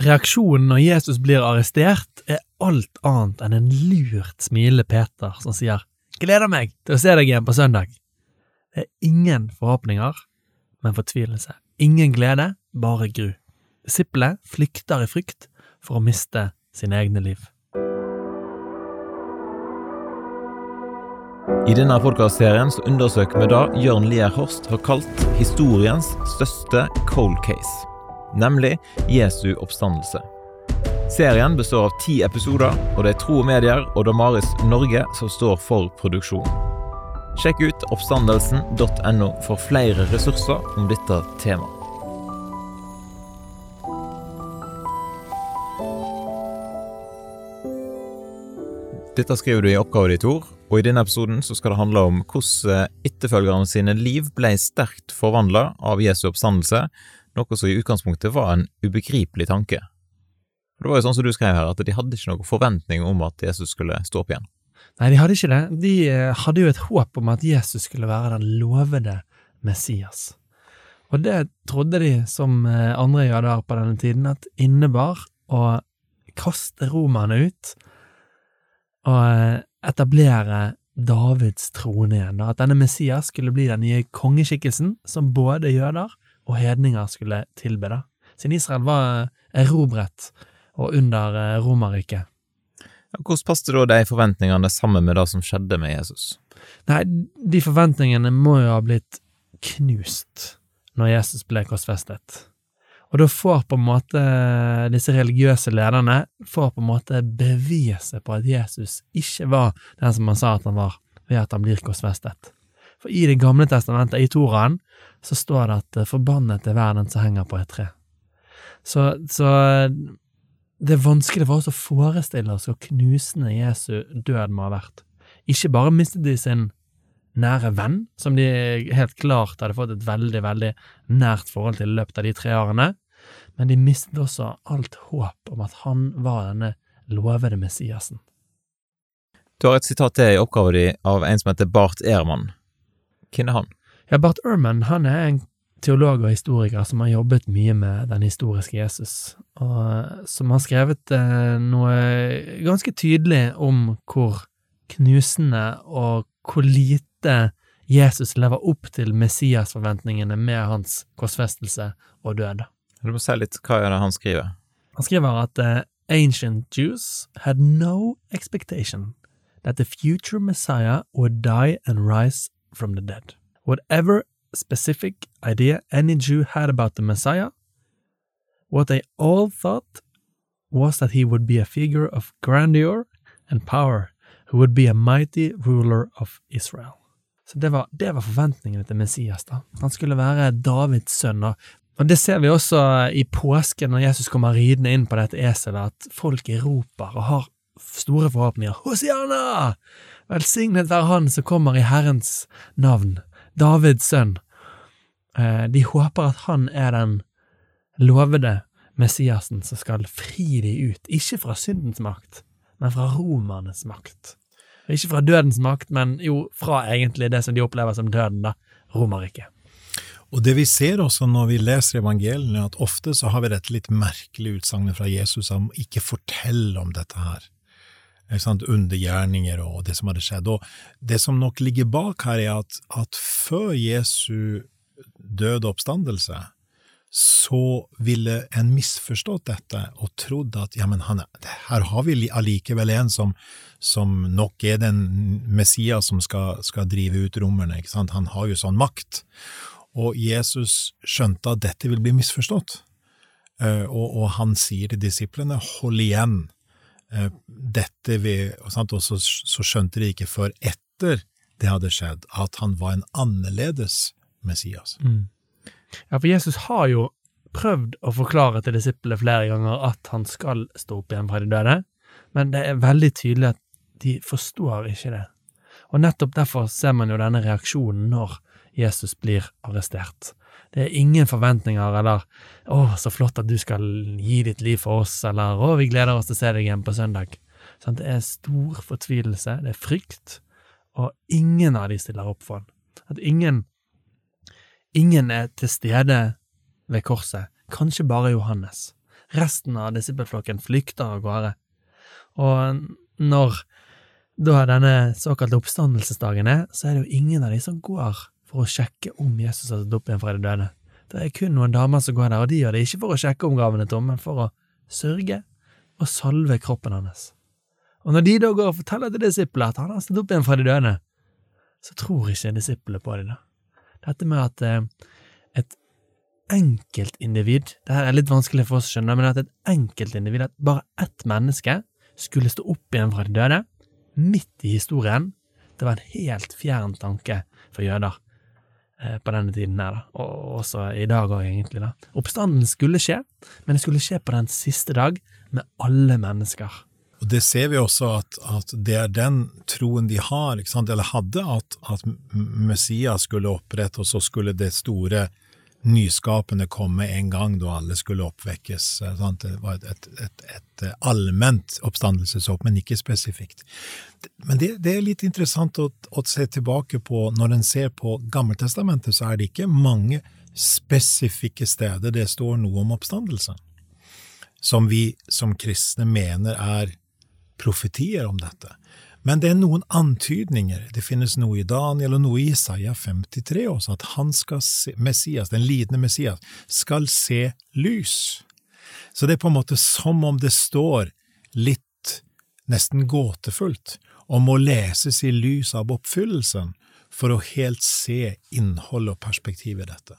reaksjonen når Jesus blir arrestert, er alt annet enn en lurt smilende Peter som sier gleder meg til å se deg igjen på søndag. Det er ingen forhåpninger, men fortvilelse. Ingen glede, bare gru. Disiplet flykter i frykt for å miste sine egne liv. I denne podkastserien undersøker vi det Jørn Lier Horst har kalt historiens største cold case, nemlig Jesu oppstandelse. Serien består av ti episoder, og det er Tro og Medier og Damaris Norge som står for produksjonen. Sjekk ut oppstandelsen.no for flere ressurser om dette temaet. Dette skriver du i oppgaven din, Tor, og i denne episoden skal det handle om hvordan etterfølgerne sine liv ble sterkt forvandla av Jesu oppstandelse, noe som i utgangspunktet var en ubegripelig tanke. Det var jo sånn som du skrev her, at de hadde ikke noen forventning om at Jesus skulle stå opp igjen. Nei, de hadde ikke det. De eh, hadde jo et håp om at Jesus skulle være den lovede Messias. Og det trodde de, som eh, andre jøder på denne tiden, at innebar å kaste romerne ut og eh, etablere Davids trone igjen, at denne Messias skulle bli den nye kongeskikkelsen som både jøder og hedninger skulle tilbe. da. Siden Israel var erobret og under Romerriket. Hvordan passet da de forventningene sammen med det som skjedde med Jesus? Nei, de forventningene må jo ha blitt knust når Jesus ble korsfestet. Og da får på en måte disse religiøse lederne får på en måte beviset på at Jesus ikke var den som han sa at han var, ved at han blir korsfestet. For i Det gamle testamentet, i Toraen, så står det at forbannet er verden som henger på et tre. Så, så det er vanskelig for oss å forestille oss hvor knusende Jesu død må ha vært. Ikke bare mistet de sin nære venn, som de helt klart hadde fått et veldig, veldig nært forhold til i løpet av de tre årene, men de mistet også alt håp om at han var denne lovede Messiasen. Du har et sitat til i oppgaven din av en som heter Bart Ehrmann. Hvem er han? Ja, Bart Ehrman han er en teolog og historiker som har jobbet mye med den historiske Jesus, og som har skrevet eh, noe ganske tydelig om hvor knusende og hvor lite Jesus lever opp til Messias-forventningene med hans korsfestelse og død. Du må si litt hva er det han skriver. Han skriver at uh, ancient Jews had no expectation that the future Messiah would die and rise from the dead. Whatever specific idea any Jew had about the Messiah, what they all thought was that he would be a figure of grandeur and power, who would be a mighty ruler of Israel. Så det var, det var forventningene til Messias. da. Han skulle være Davids sønn. Og det ser vi også i påsken, når Jesus kommer ridende inn på dette eselet, at folk roper og har store forhåpninger. Hosiana! Velsignet være Han som kommer i Herrens navn. Davids sønn. De håper at han er den lovede Messiasen som skal fri de ut, ikke fra syndens makt, men fra romernes makt. Ikke fra dødens makt, men jo fra egentlig det som de opplever som døden, da, Romerriket. Og det vi ser også når vi leser evangeliene, at ofte så har vi dette litt merkelige utsagnet fra Jesus om ikke fortell om dette her. Undergjerninger og det som hadde skjedd. Og det som nok ligger bak her, er at, at før Jesu døde oppstandelse, så ville en misforstått dette og trodd at ja, men han, her har vi allikevel en som, som nok er den Messias som skal, skal drive ut romerne, ikke sant, han har jo sånn makt. Og Jesus skjønte at dette vil bli misforstått, og, og han sier til disiplene, hold igjen, dette vil, og så, så skjønte de ikke før etter det hadde skjedd, at han var en annerledes Messias. Mm. Ja, for Jesus har jo prøvd å forklare til disiplene flere ganger at han skal stå opp igjen fra de døde, men det er veldig tydelig at de forstår ikke det. Og nettopp derfor ser man jo denne reaksjonen når Jesus blir arrestert. Det er ingen forventninger eller 'Å, så flott at du skal gi ditt liv for oss', eller 'Å, vi gleder oss til å se deg igjen på søndag'. Sånn, det er stor fortvilelse, det er frykt, og ingen av de stiller opp for han. At ingen Ingen er til stede ved korset, kanskje bare Johannes. Resten av disippelflokken flykter av gårde. Og når da denne såkalte oppstandelsesdagen er, så er det jo ingen av de som går for å sjekke om Jesus har stått opp igjen fra de døde. Det er kun noen damer som går der, og de gjør det ikke for å sjekke om graven er tom, men for å sørge og salve kroppen hans. Og når de da går og forteller til disiplene at han har stått opp igjen fra de døde, så tror ikke disiplene på det, da. Dette med at eh, et enkeltindivid, det her er litt vanskelig for oss å skjønne, men at et enkeltindivid, at bare ett menneske, skulle stå opp igjen fra de døde, midt i historien, det var en helt fjern tanke for jøder på denne tiden her, og også i dag òg, egentlig. da. Oppstanden skulle skje, men det skulle skje på den siste dag, med alle mennesker. Og Det ser vi også at, at det er den troen de har, eller hadde, at, at Messias skulle opprette, og så skulle det store nyskapende komme en gang da alle skulle oppvekkes. Sant? Det var et, et, et, et allment oppstandelseshåp, men ikke spesifikt. Men det, det er litt interessant å, å, se tilbake på, når en ser på Gammeltestamentet, så er det ikke mange spesifikke steder det står noe om oppstandelse, som vi som kristne mener er profetier om dette. Men det er noen antydninger. Det finnes noe i Daniel og noe i Isaiah 53 også, at han skal se, Messias, den lidende Messias, skal se lys. Så det er på en måte som om det står litt nesten gåtefullt om å leses i lys av oppfyllelsen for å helt se innhold og perspektiv i dette.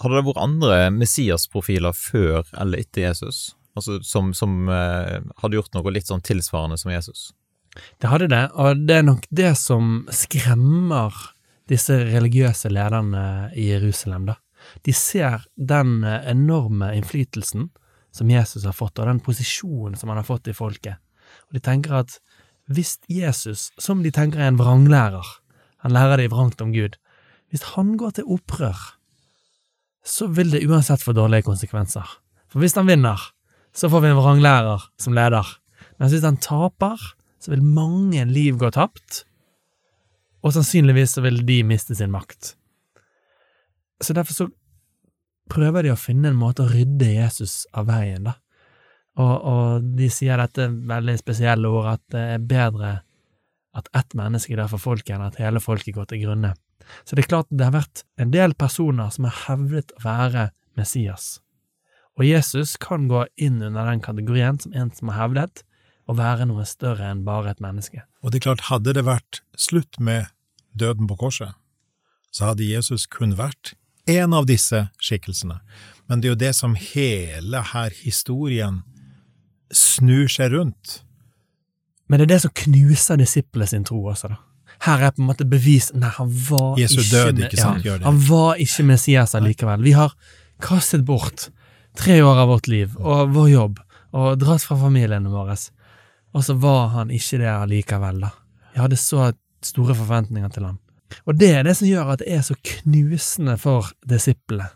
Hadde det vært andre Messias-profiler før eller etter Jesus, altså som, som uh, hadde gjort noe litt sånn tilsvarende som Jesus? Det hadde det, og det er nok det som skremmer disse religiøse lederne i Jerusalem, da. De ser den enorme innflytelsen som Jesus har fått, og den posisjonen som han har fått i folket, og de tenker at hvis Jesus, som de tenker er en vranglærer, han lærer de vrangt om Gud, hvis han går til opprør, så vil det uansett få dårlige konsekvenser. For hvis han vinner, så får vi en vranglærer som leder, mens hvis han taper, så vil mange liv gå tapt, og sannsynligvis så vil de miste sin makt. Så derfor så prøver de å finne en måte å rydde Jesus av veien, da. Og, og de sier dette veldig spesielle ordet, at det er bedre at ett menneske dør for folket enn at hele folket går til grunne. Så det er klart det har vært en del personer som har hevdet å være Messias. Og Jesus kan gå inn under den kategorien som en som har hevdet å være noe større enn bare et menneske. Og det er klart, hadde det vært slutt med døden på korset, så hadde Jesus kun vært en av disse skikkelsene. Men det er jo det som hele her historien snur seg rundt. Men det er det som knuser disiplene sin tro også, da. Her er på en måte bevis Nei, han var Jesus ikke, død, ikke sant, ja, Han var ikke Messias allikevel. Vi har kastet bort tre år av vårt liv og vår jobb og dratt fra familiene våre og så var han ikke det allikevel, da. Jeg hadde så store forventninger til ham. Og det er det som gjør at det er så knusende for disiplene.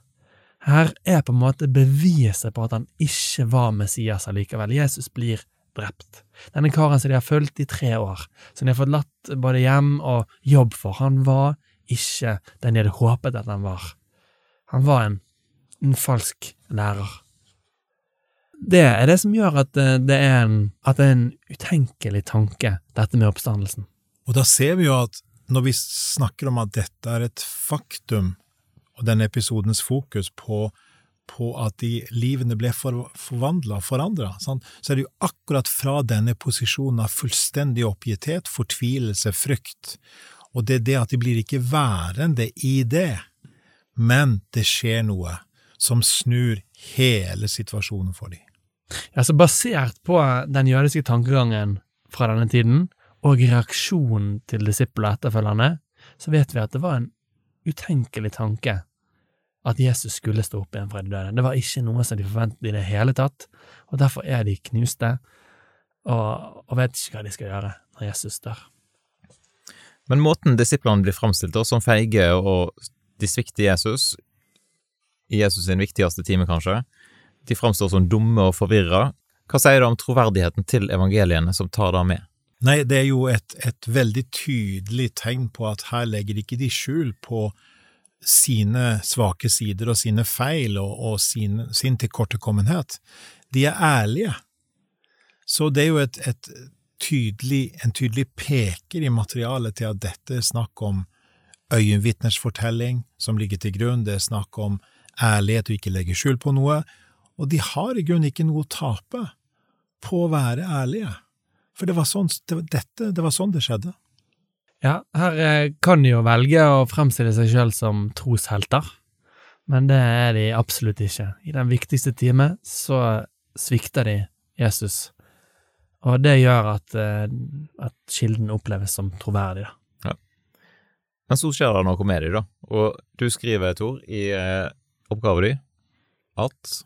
Her er på en måte beviset på at han ikke var Messias allikevel. Jesus blir drept. Denne karen som de har fulgt i tre år, som de har fått latt både hjem og jobb for, han var ikke den de hadde håpet at han var. Han var en, en falsk lærer. Det er det som gjør at eh, det er en, at det er en utenkelig tanke, dette med oppstandelsen. Og da ser vi jo at når vi snakker om at dette er et faktum, og denne episodens fokus på, på at de livene ble for, forvandla, forandra, så er det jo akkurat fra denne posisjonen av fullstendig oppgitthet, fortvilelse, frykt, og det er det at de blir ikke værende i det, men det skjer noe som snur hele situasjonen for dem. Altså Basert på den jødiske tankegangen fra denne tiden, og reaksjonen til disiplene og etterfølgerne, så vet vi at det var en utenkelig tanke at Jesus skulle stå opp igjen fra de døde. Det var ikke noe som de forventet i det hele tatt, og derfor er de knuste og, og vet ikke hva de skal gjøre når Jesus dør. Men måten disiplene blir framstilt som feige og de svikter Jesus, i Jesus sin viktigste time, kanskje, de framstår som dumme og forvirra. Hva sier det om troverdigheten til evangeliene som tar det med? Nei, det er jo et, et veldig tydelig tegn på at her legger ikke de skjul på sine svake sider og sine feil og, og sin, sin tilkortekommenhet. De er ærlige. Så det er jo et, et tydelig, en tydelig peker i materialet til at dette er snakk om øyenvitners fortelling som ligger til grunn, det er snakk om ærlighet og ikke legge skjul på noe, og de har i grunnen ikke noe å tape på å være ærlige. For det var sånn det, dette, det var sånn det skjedde. Ja, her eh, kan de jo velge å fremstille seg sjøl som troshelter, men det er de absolutt ikke. I den viktigste time så svikter de Jesus, og det gjør at, eh, at kilden oppleves som troverdig. da. Men så skjer det noe med dem, da. Og du skriver, Tor, i eh, oppgaven din at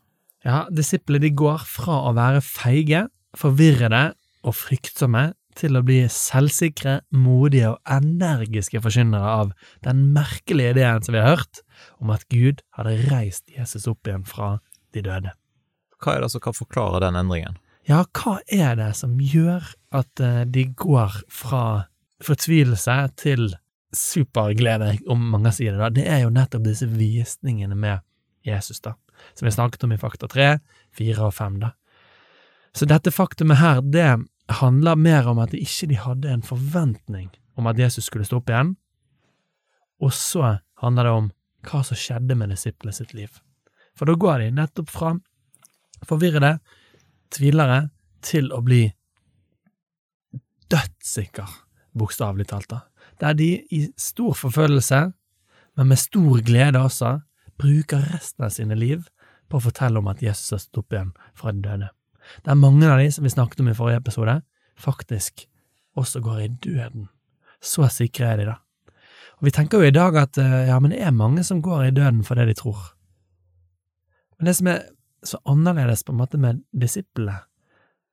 Ja, disiplene de går fra å være feige, forvirrede og fryktsomme til å bli selvsikre, modige og energiske forkynnere av den merkelige ideen som vi har hørt, om at Gud hadde reist Jesus opp igjen fra de døde. Hva er det som kan forklare den endringen? Ja, hva er det som gjør at eh, de går fra fortvilelse til superglede, om mange sier det, da? Det er jo nettopp disse visningene med Jesus, da, som vi snakket om i Fakta 3, 4 og fem, da. Så dette faktumet her, det handler mer om at de ikke hadde en forventning om at Jesus skulle stå opp igjen, og så handler det om hva som skjedde med disiplene sitt liv. For da går de nettopp fra forvirrede, tvilere, til å bli dødssikker, bokstavelig talt, da. Der de i stor forfølgelse, men med stor glede også, bruker resten av sine liv på å fortelle om at Jesus har stått opp igjen fra de døde. Der mange av de som vi snakket om i forrige episode, faktisk også går i døden. Så sikre er de, da. Og Vi tenker jo i dag at eh, ja, men det er mange som går i døden for det de tror. Men det som er så annerledes på en måte med disiplene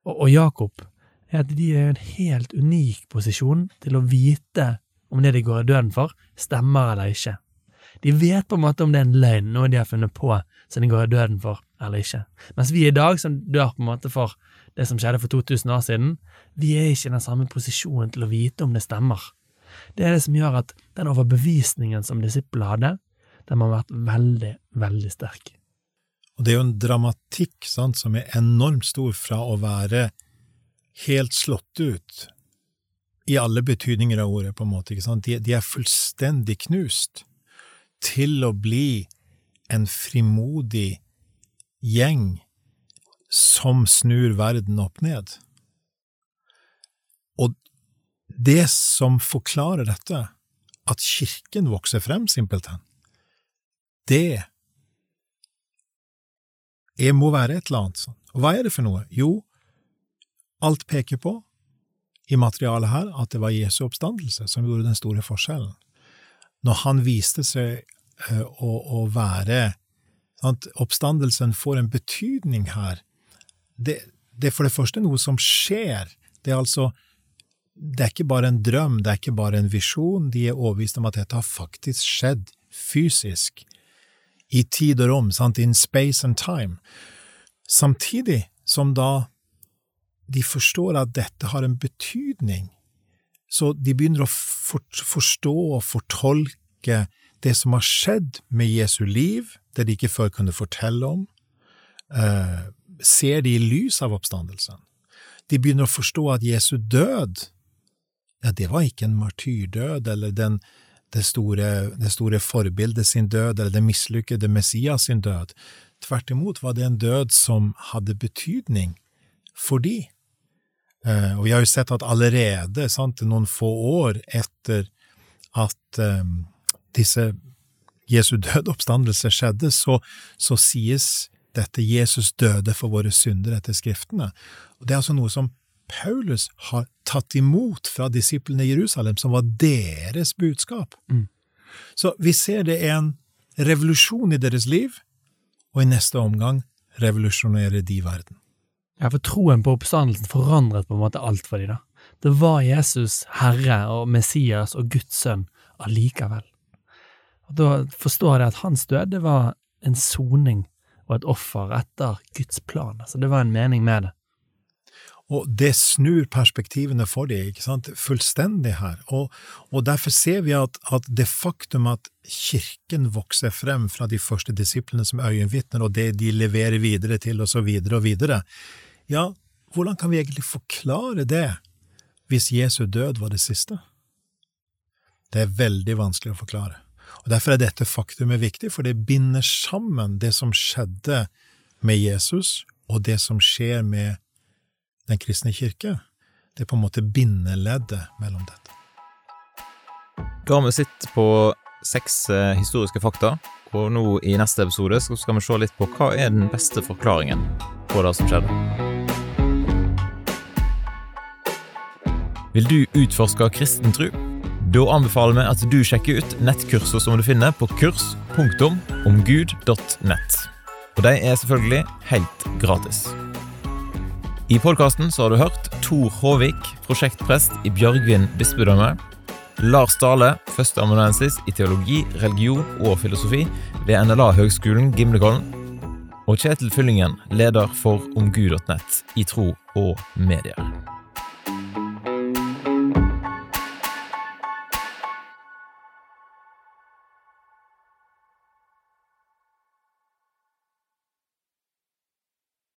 og, og Jakob, er at de er i en helt unik posisjon til å vite om det de går i døden for, stemmer eller ikke. De vet på en måte om det er en løgn, noe de har funnet på som de går i døden for, eller ikke. Mens vi i dag, som dør på en måte for det som skjedde for 2000 år siden, vi er ikke i den samme posisjonen til å vite om det stemmer. Det er det som gjør at den overbevisningen som disiplene hadde, den har vært veldig, veldig sterk. Og det er jo en dramatikk sant, som er enormt stor fra å være helt slått ut i alle betydninger av ordet, på en måte. De, de er fullstendig knust til å bli en frimodig gjeng som snur verden opp ned. Og det som forklarer dette, at kirken vokser frem, simpelthen, det er, må være et eller annet sånt. Og hva er det for noe? Jo, alt peker på, i materialet her, at det var Jesu oppstandelse som gjorde den store forskjellen. Når han viste seg uh, å, å, være sant? Oppstandelsen får en betydning her. Det, det, er for det første noe som skjer. Det er altså det er ikke bare en drøm, det er ikke bare en visjon, de er overbevist om at dette har faktisk skjedd fysisk, i tid og rom, sant, in space and time, samtidig som da de forstår at dette har en betydning, så de begynner å forstå og fortolke det som har skjedd med Jesu liv, det de ikke før kunne fortelle om, eh, ser de i lys av oppstandelsen. De begynner å forstå at Jesu død, ja, det var ikke en martyrdød eller den, det, store, det store forbildet sin død eller det mislykkede Messias sin død. Tvert imot var det en død som hadde betydning for de. Uh, og vi har jo sett at allerede, sant, noen få år etter at um, disse Jesu døde oppstandelse skjedde, så, så, sies dette Jesus døde for våre synder etter Skriftene. Og Det er altså noe som Paulus har tatt imot fra disiplene i Jerusalem, som var deres budskap. Mm. Så vi ser det er en revolusjon i deres liv, og i neste omgang revolusjonerer de verden. Ja, for troen på oppstandelsen forandret på en måte alt for dem, da. Det var Jesus Herre og Messias og Guds sønn allikevel. Og Da forstår jeg at hans død det var en soning og et offer etter Guds plan. Altså, det var en mening med det. Og det snur perspektivene for dem ikke sant? fullstendig her. Og, og derfor ser vi at, at, det faktum at kirken vokser frem fra de første disiplene som øyenvitner, og det de leverer videre til, og så videre og videre, ja, hvordan kan vi egentlig forklare det hvis Jesu død var det siste? Det er veldig vanskelig å forklare. Og Derfor er dette faktumet viktig, for det binder sammen det som skjedde med Jesus, og det som skjer med den kristne kirke. Det er på en måte bindeleddet mellom dette. Da har vi sett på seks eh, historiske fakta, og nå i neste episode skal vi se litt på hva er den beste forklaringen på det som skjedde. Vil du utforske kristen tro? Da anbefaler vi at du sjekker ut nettkurser som du finner på kurs.omgud.nett. Og de er selvfølgelig helt gratis. I podkasten har du hørt Tor Håvik, prosjektprest i Bjørgvin bispedømme. Lars Dale, førsteamanuensis i teologi, religion og filosofi ved NLA-høgskolen Gimlekollen. Og Kjetil Fyllingen, leder for omgud.nett i tro og medier.